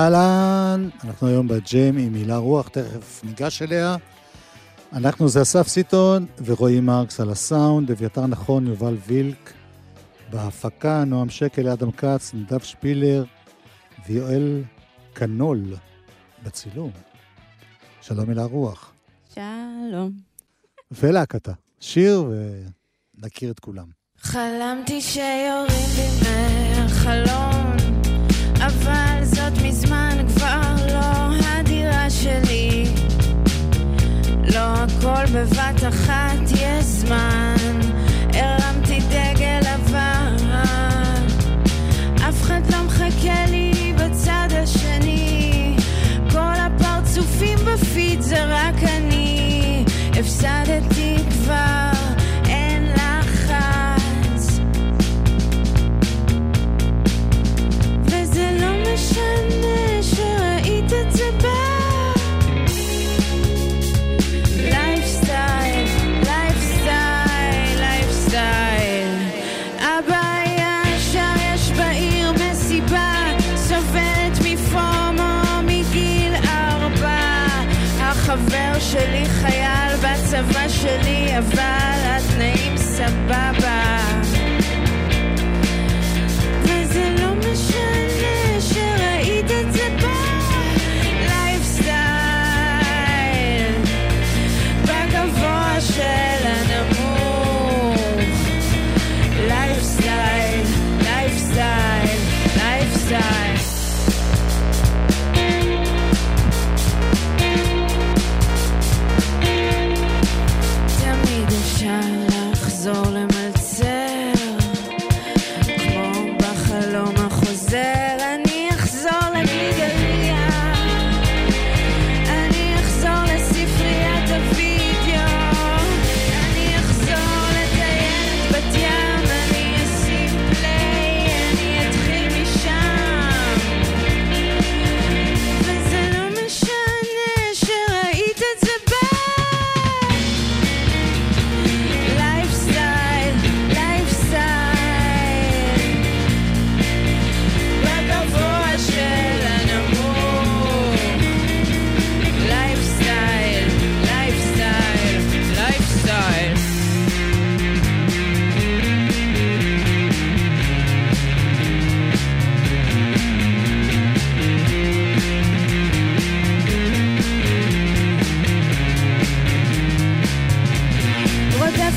אהלן, אנחנו היום בג'ם עם הילה רוח, תכף ניגש אליה. אנחנו זה אסף סיטון ורועי מרקס על הסאונד, אביתר נכון, יובל וילק. בהפקה, נועם שקל, אדם כץ, נדב שפילר ויואל קנול בצילום. שלום הילה רוח. שלום. ולהקתה. שיר ונכיר את כולם. חלמתי שיורים בי מהחלון, אבל זאת מזמן כבר לא הדירה שלי. לא הכל בבת אחת יש זמן, שלי,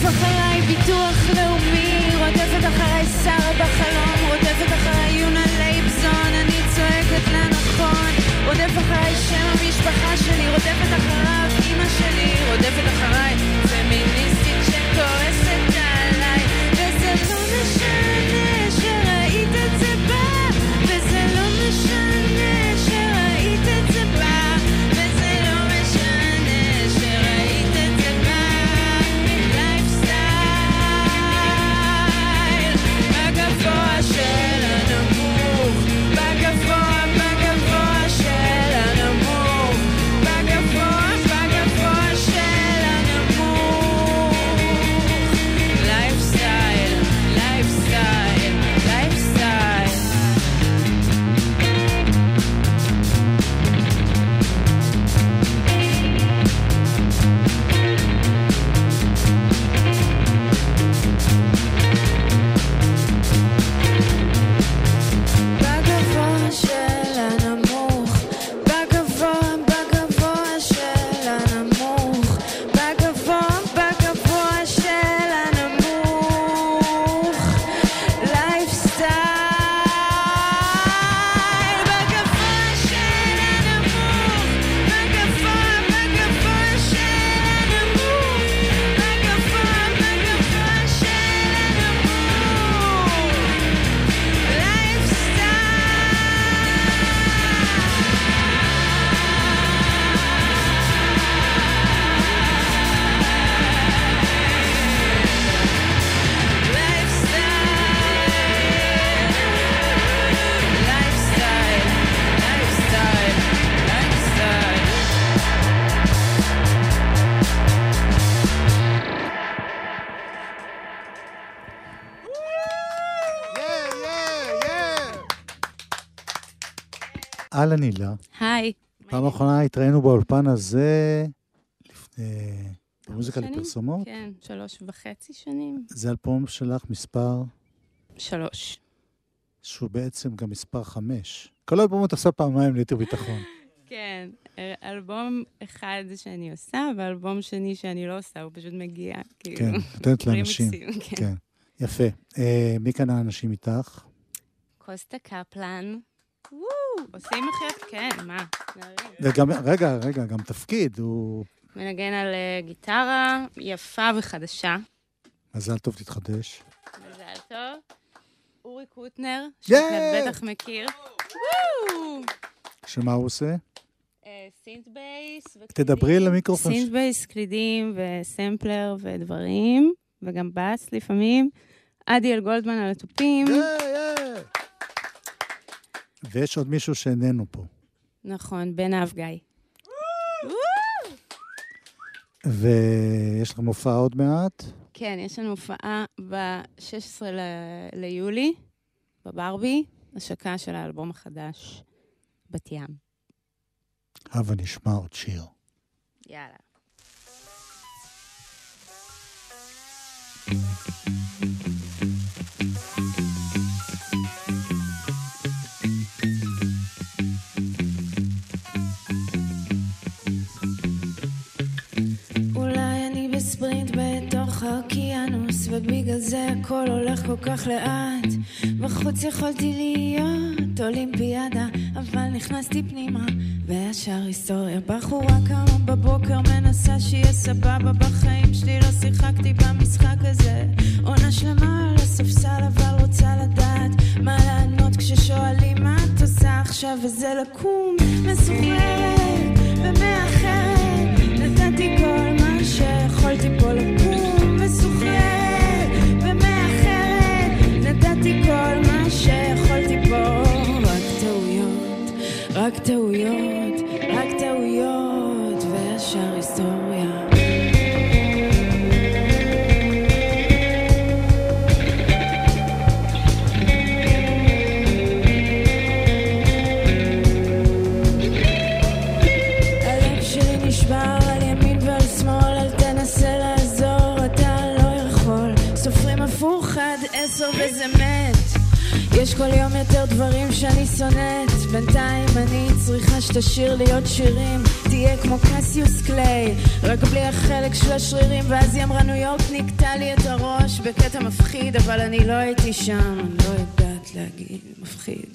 רודף אחריי ביטוח לאומי, רודפת אחריי שרה בחלום, רודפת אחריי יונה לייבזון, אני צועקת לנכון. רודף אחריי שם המשפחה שלי, רודפת אחריו אמא שלי, רודפת אחריי אהלן הילה. היי. פעם אחרונה התראינו באולפן הזה לפני... במוזיקה? לפרסומות. כן, שלוש וחצי שנים. זה אלבום שלך מספר, שלוש. שהוא בעצם גם מספר חמש. כל האלבום את עושה פעמיים ליתר ביטחון. כן, אה, אלבום אחד שאני עושה, ואלבום שני שאני לא עושה, הוא פשוט מגיע. כאילו, כן, נותנת לאנשים. כן. כן. יפה. אה, מי כאן האנשים איתך? קוסטה קפלן. עושים הכי... כן, מה? וגם, רגע, רגע, גם תפקיד, הוא... מנגן על אה, גיטרה יפה וחדשה. מזל טוב תתחדש. מזל טוב. אורי קוטנר! שאתה בטח מכיר. שמה הוא עושה? אה, synth bass. תדברי למיקרופון. Synth bass, קלידים וסמפלר ודברים, וגם בס לפעמים. אדיאל גולדמן על התופים. ויש עוד מישהו שאיננו פה. נכון, בן אב גיא. ויש לך מופע עוד מעט? כן, יש לנו הופעה ב-16 ליולי, בברבי, השקה של האלבום החדש, בת ים. הבה נשמע עוד שיר. יאללה. אולי ובגלל זה הכל הולך כל כך לאט. בחוץ יכולתי להיות אולימפיאדה אבל נכנסתי פנימה וישר היסטוריה. בחורה קמה בבוקר מנסה שיהיה סבבה. בחיים שלי לא שיחקתי במשחק הזה. עונה שלמה על הספסל אבל רוצה לדעת מה לענות כששואלים מה את עושה עכשיו וזה לקום מסוחררת ומאחרת נתתי כל מה שיכולתי פה לקום שיכולתי פה רק טעויות, רק טעויות, יש כל יום יותר דברים שאני שונאת, בינתיים אני צריכה שתשאיר לי עוד שירים, תהיה כמו קסיוס קליי, רק בלי החלק של השרירים, ואז היא אמרה ניו יורק נקטע לי את הראש בקטע מפחיד, אבל אני לא הייתי שם, אני לא יודעת להגיד, מפחיד.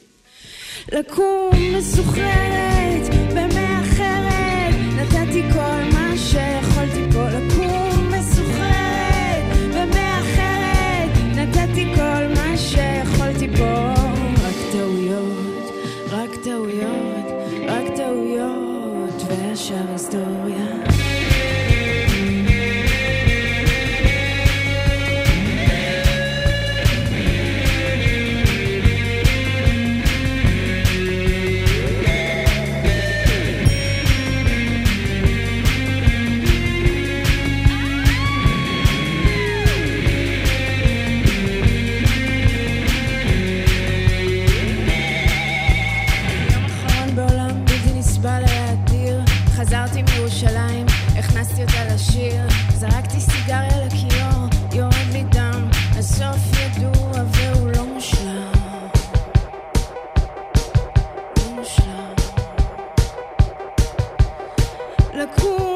לקום מסוחררת במאחרת נתתי לקום מסוחררת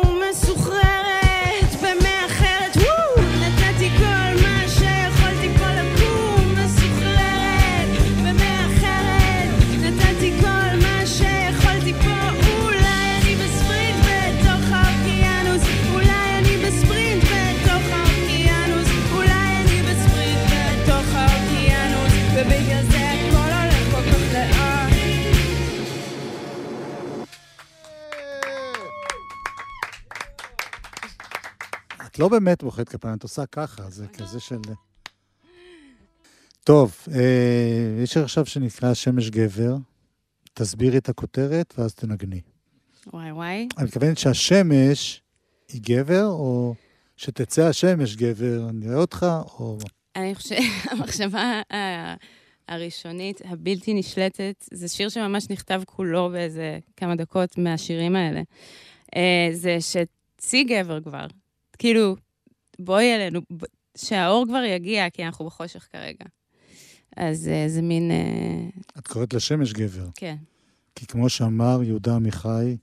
לא באמת מוחאת כפיים, את עושה ככה, זה כזה של... טוב, אה, יש עכשיו שנקרא שמש גבר. תסבירי את הכותרת ואז תנגני. וואי וואי. אני מתכוונת שהשמש היא גבר, או שתצא השמש גבר, נראה אותך, או... אני חושבת, המחשבה הראשונית, הבלתי נשלטת. זה שיר שממש נכתב כולו באיזה כמה דקות מהשירים האלה. אה, זה שצי גבר כבר. כאילו, בואי אלינו, שהאור כבר יגיע, כי אנחנו בחושך כרגע. אז אה, זה מין... אה, את קוראת לשמש גבר. כן. כי כמו שאמר יהודה עמיחי,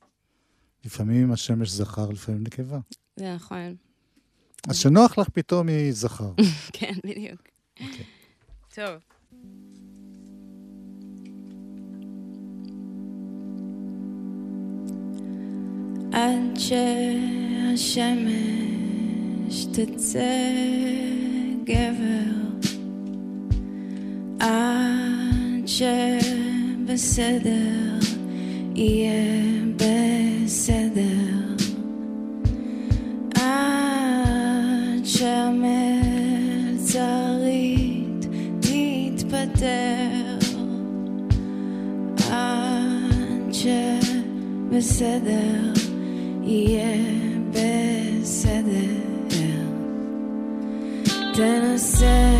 לפעמים השמש זכר, לפעמים נקבה. זה נכון. אז שנוח לך פתאום היא זכר. כן, בדיוק. אוקיי. טוב. עד שהשמש תצא גבר, עד שבסדר יהיה בסדר, עד שהמלצרית תתפטר, עד שבסדר יהיה בסדר. תנסה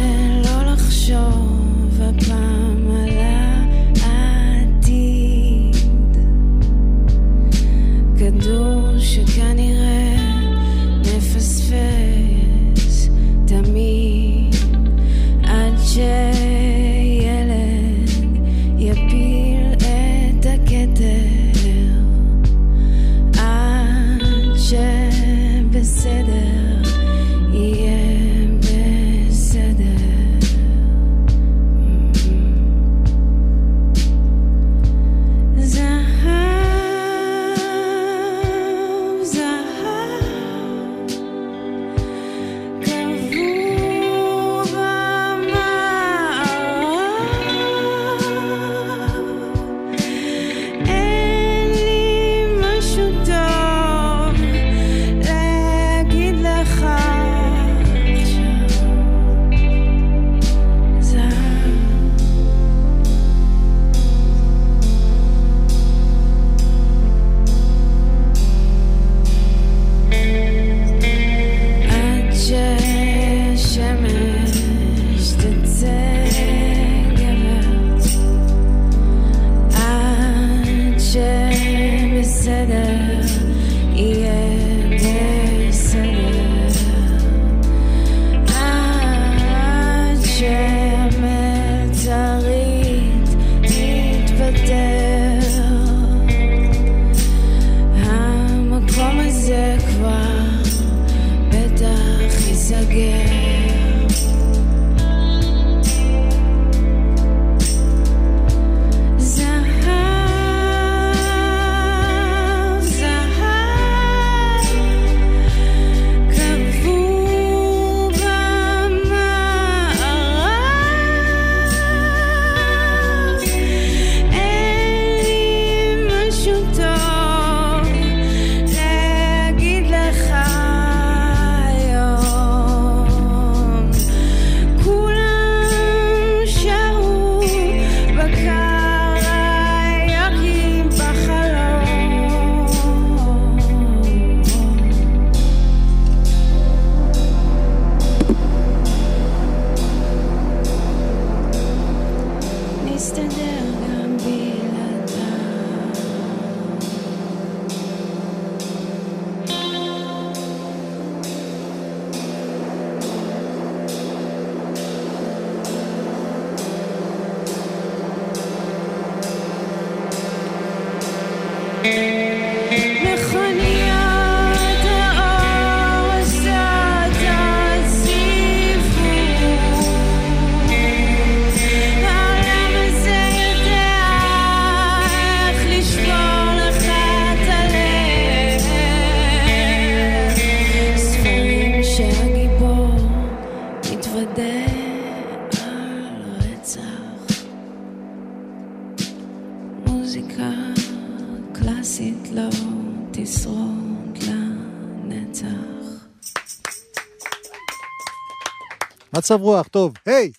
מצב רוח, טוב, היי!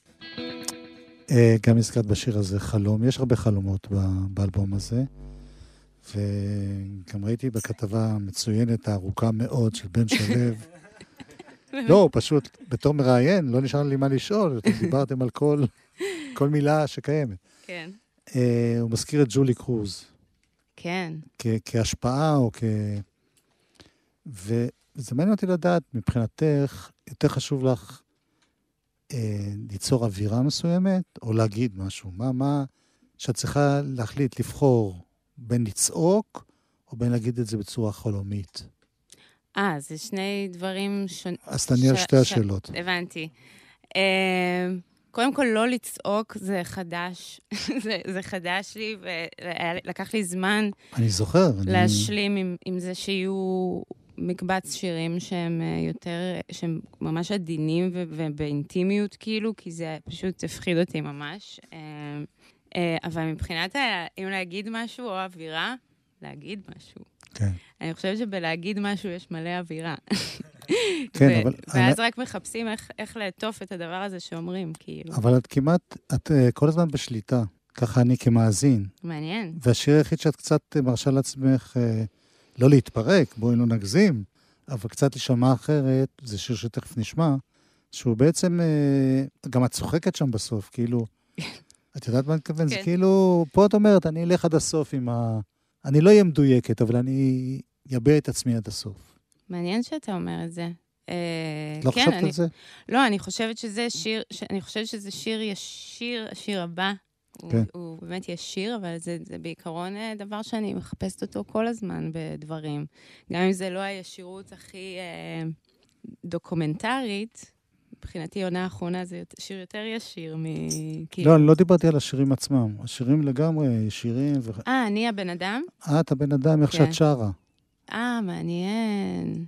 אה, גם הזכרת בשיר הזה חלום, יש הרבה חלומות באלבום הזה. וגם ראיתי בכתבה המצוינת, הארוכה מאוד של בן שלו. לא, פשוט בתור מראיין, לא נשאר לי מה לשאול, אתם דיברתם על כל, כל מילה שקיימת. כן. אה, הוא מזכיר את ג'ולי קרוז, כן. כ- כהשפעה או כ... וזה מעניין אותי לדעת, מבחינתך, יותר חשוב לך ליצור אווירה מסוימת, או להגיד משהו? מה, מה, שאת צריכה להחליט, לבחור בין לצעוק, או בין להגיד את זה בצורה חלומית? אה, זה שני דברים שונים. אז תעני על ש- שתי ש- השאלות. הבנתי. אה, קודם כל, לא לצעוק זה חדש. זה, זה חדש לי, ולקח לי זמן אני זוכר. אני... להשלים עם, עם זה שיהיו מקבץ שירים שהם אה, יותר, שהם ממש עדינים ובאינטימיות, כאילו, כי זה פשוט הפחיד אותי ממש. אה, אה, אבל מבחינת, אם להגיד משהו או אווירה, להגיד משהו. כן. אני חושבת שבלהגיד משהו יש מלא אווירה. כן, אבל- ואז רק מחפשים איך, איך לעטוף את הדבר הזה שאומרים, כאילו. אבל את כמעט, את כל הזמן בשליטה. ככה אני כמאזין. מעניין. והשיר היחיד שאת קצת מרשה לעצמך אה, לא להתפרק, בואי לא נגזים, אבל קצת להישמע אחרת, זה שיר שתכף נשמע, שהוא בעצם, אה, גם את צוחקת שם בסוף, כאילו, את יודעת מה אני מתכוון? זה כן. כאילו, פה את אומרת, אני אלך עד הסוף עם ה... אני לא אהיה מדויקת, אבל אני אביע את עצמי עד הסוף. מעניין שאתה אומר את זה. אה, לא כן, חשבת אני, על זה? לא, אני חושבת שזה שיר, ש... אני חושבת שזה שיר ישיר, השיר הבא. הוא, כן. הוא באמת ישיר, אבל זה, זה בעיקרון אה, דבר שאני מחפשת אותו כל הזמן בדברים. גם אם זה לא הישירות הכי אה, דוקומנטרית, מבחינתי עונה האחרונה זה שיר יותר ישיר מ... כאילו... לא, אני לא דיברתי על השירים עצמם. השירים לגמרי ישירים, ו... אה, אני הבן אדם? את הבן אדם, איך כן. שאת שרה. אה, מעניין.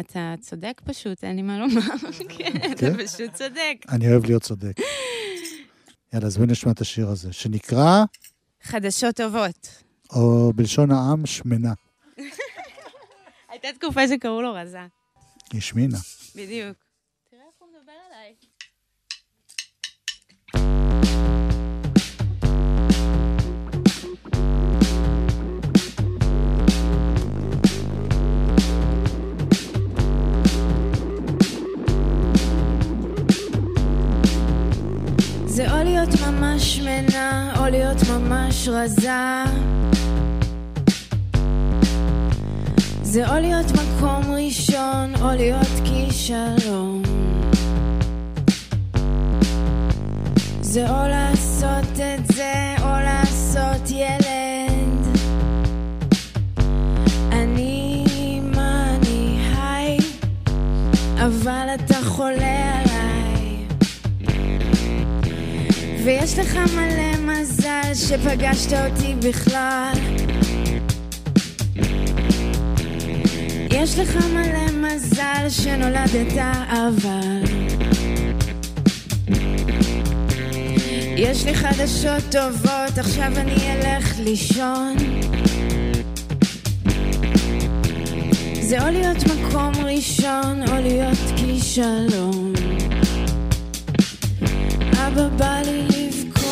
אתה צודק פשוט, אין לי מה לומר. כן, אתה כן? פשוט צודק. אני אוהב להיות צודק. יאללה, אז בואי נשמע את השיר הזה, שנקרא, חדשות טובות. או בלשון העם, שמנה. הייתה תקופה שקראו לו רזה. היא שמינה. בדיוק. שמנה, או להיות ממש רזה. זה או להיות מקום ראשון, או להיות כישלון. זה או לעשות את זה, או לעשות ילד. אני, מה אני, היי, אבל אתה חולה ויש לך מלא מזל שפגשת אותי בכלל. יש לך מלא מזל שנולדת אבל. יש לי חדשות טובות, עכשיו אני אלך לישון. זה או להיות מקום ראשון, או להיות כישלון. אבא בא לי לבכות.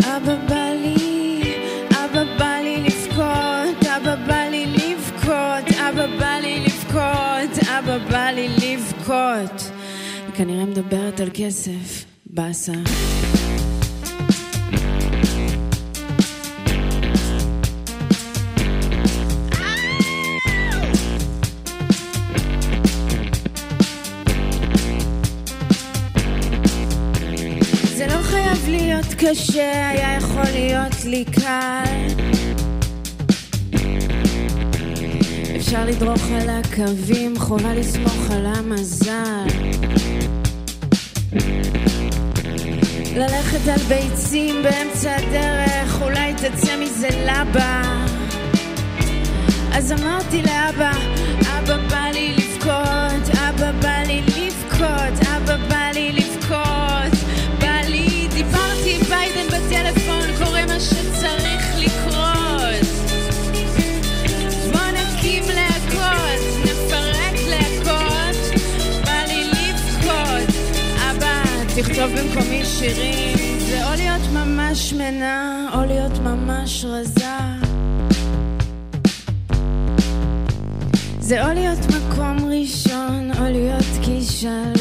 אבא בא לי, אבא בא לי לבכות. אבא בא לי לבכות. אבא בא לי לבכות. אבא כנראה מדברת על כסף, באסה קשה, היה יכול להיות לי קל. אפשר לדרוך על הקווים, חובה לסמוך על המזל. ללכת על ביצים באמצע הדרך, אולי תצא מזה לבה. אז אמרתי לאבא, תכתוב במקומי שירים, זה או להיות ממש שמנה, או להיות ממש רזה. זה או להיות מקום ראשון, או להיות שלום.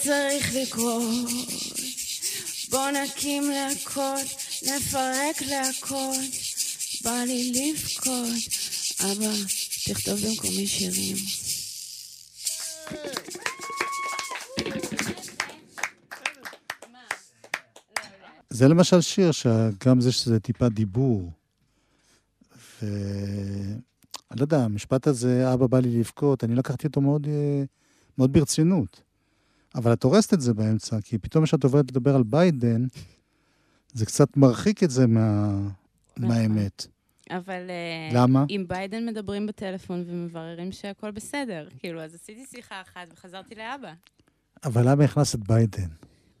שצריך לקרות, בוא נקים להקות, נפרק להקות, בא לי לבכות, אבא, תכתוב במקומי שירים. זה למשל שיר שגם זה שזה טיפה דיבור. ו... אני לא יודע, המשפט הזה, אבא בא לי לבכות, אני לקחתי אותו מאוד, אה, מאוד ברצינות. אבל את הורסת את זה באמצע, כי פתאום כשאת עוברת לדבר על ביידן, זה קצת מרחיק את זה מה... נכון. מהאמת. אבל אה, למה? עם ביידן מדברים בטלפון ומבררים שהכל בסדר. כאילו, אז עשיתי שיחה אחת וחזרתי לאבא. אבל למה הכנסת ביידן?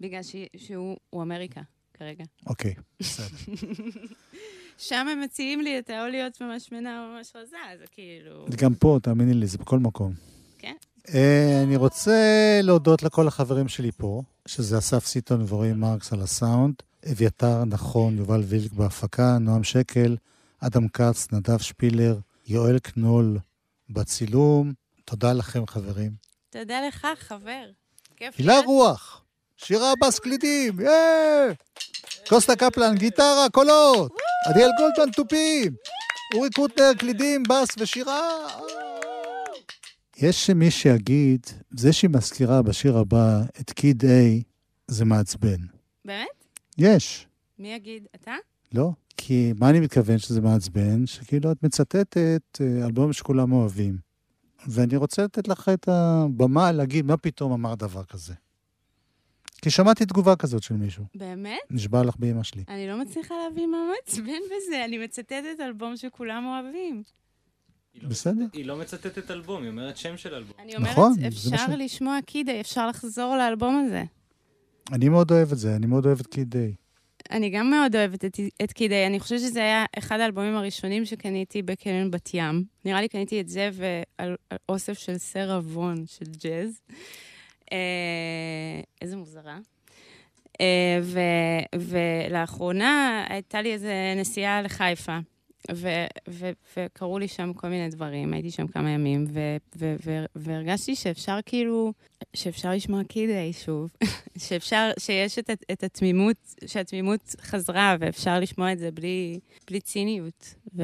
בגלל ש- שהוא הוא אמריקה כרגע. אוקיי, בסדר. שם הם מציעים לי, אתה יכול להיות ממש שמנה או ממש רזה, אז כאילו... זה גם פה, תאמיני לי, זה בכל מקום. אה, אני רוצה להודות לכל החברים שלי פה, שזה אסף סיטון ורועי מרקס על הסאונד, אביתר נכון, יובל וילק בהפקה, נועם שקל, אדם כץ, נדב שפילר, יואל קנול בצילום. תודה לכם, חברים. תודה לך, חבר. כיף הילה. רוח, שירה בס קלידים, יאה! קוסטה קפלן, גיטרה, קולות! עדיאל גולדמן, תופים! אורי קוטנר, קלידים, בס ושירה! יש מי שיגיד, זה שהיא מזכירה בשיר הבא את קיד A, זה מעצבן. באמת? יש, מי יגיד? אתה? לא? כי מה אני מתכוון שזה מעצבן? שכאילו את מצטטת אה, אלבום שכולם אוהבים. ואני רוצה לתת לך את הבמה להגיד מה פתאום אמר דבר כזה. כי שמעתי תגובה כזאת של מישהו. באמת? נשבע לך באמא שלי. אני לא מצליחה להבין מה מעצבן בזה, אני מצטטת אלבום שכולם אוהבים. היא לא בסדר. מצטט- היא לא מצטטת אלבום, היא אומרת שם של אלבום. אני אומרת, נכון, אפשר לשמוע קידה, אפשר לחזור לאלבום הזה. אני מאוד אוהב את זה, אני מאוד אוהב את קיד דיי. אני גם מאוד אוהבת את, את קידי, אני חושבת שזה היה אחד האלבומים הראשונים שקניתי בקרן בת ים. נראה לי קניתי את זה ועל על אוסף של סרה וון של ג'אז. אה, איזה מוזרה. אה, ו, ולאחרונה הייתה לי איזו נסיעה לחיפה, ו, ו, וקרו לי שם כל מיני דברים, הייתי שם כמה ימים, ו, ו, ו, והרגשתי שאפשר כאילו, שאפשר לשמוע קידי שוב, שאפשר, שיש את, את התמימות, שהתמימות חזרה, ואפשר לשמוע את זה בלי, בלי ציניות, ו,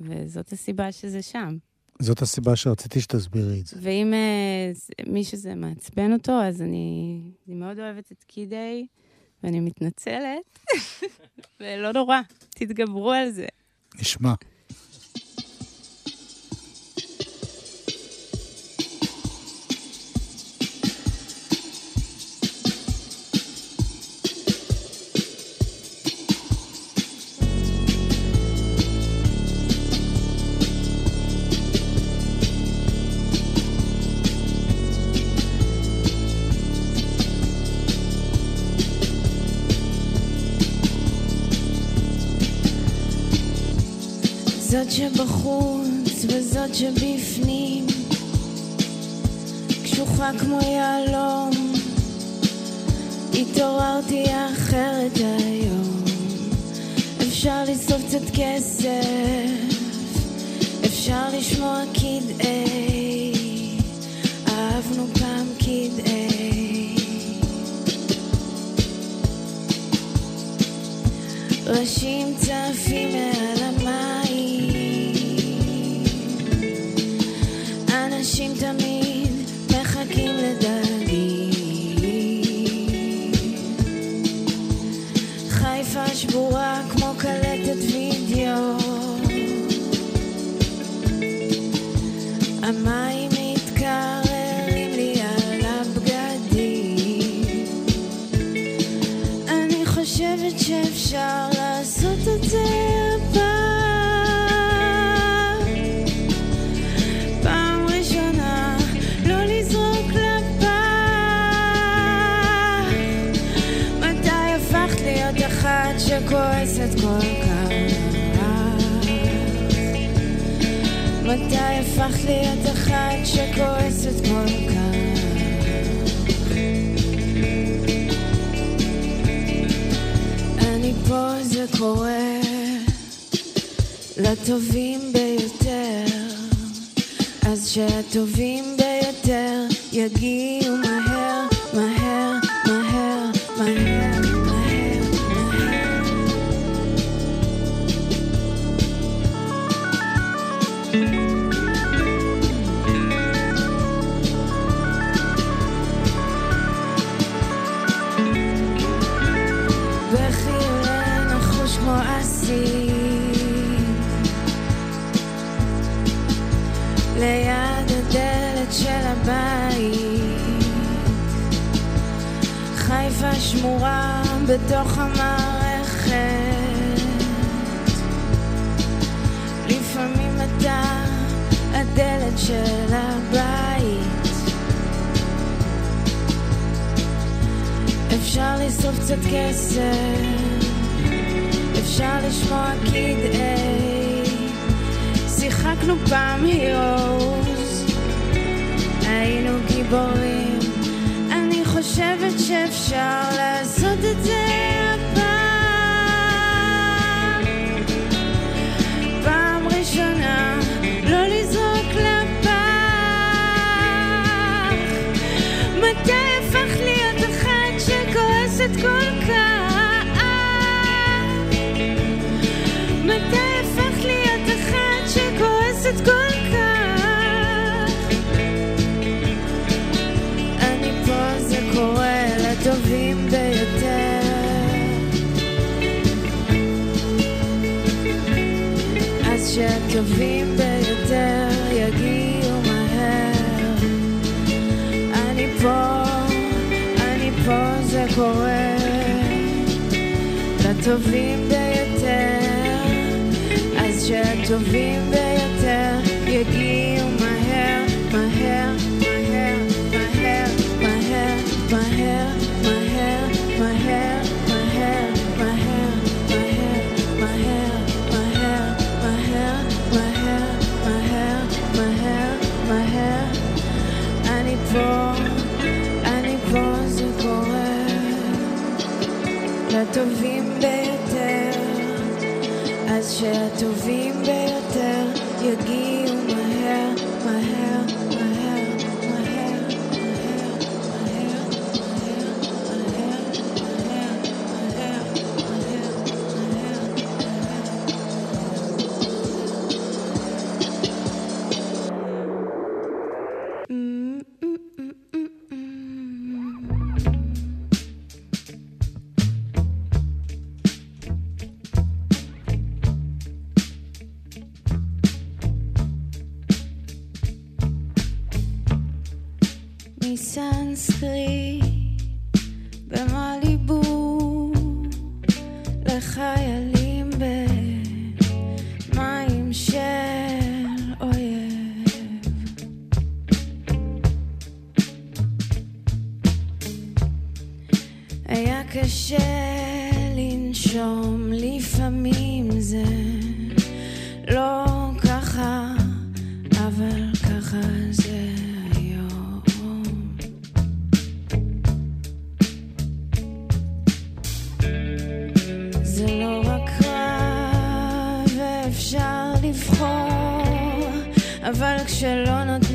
וזאת הסיבה שזה שם. זאת הסיבה שרציתי שתסבירי את זה. ואם ז- מי שזה מעצבן אותו, אז אני, אני מאוד אוהבת את קידי, ואני מתנצלת, ולא נורא, תתגברו על זה. נשמע. זאת שבחוץ וזאת שבפנים, קשוחה כמו יהלום, התעוררתי אחרת היום. אפשר לשרוף קצת כסף, אפשר לשמוע קיד איי, אהבנו פעם קיד איי. ראשים צפים מעל אנשים תמיד מחכים לדגים חיפה שבורה מתי הפכת להיות אחת שכועסת כל כך? אני פה זה קורה לטובים ביותר, אז שהטובים ביותר יגיעו מהר. שמורה בתוך המערכת. לפעמים אתה הדלת של הבית. אפשר לשרוף קצת כסף, אפשר לשמוע קדעי. שיחקנו פעם הירוס, היינו גיבורים. chef Charles the day. המתקרבים ביותר יגיעו מהר. אני פה, אני פה, זה קורה. לטובים ביותר, אז שהטובים ביותר יגיעו שהטובים ביותר יגיעו. מסנסקריט במליבו לחיילים? אבל כשלא נותנים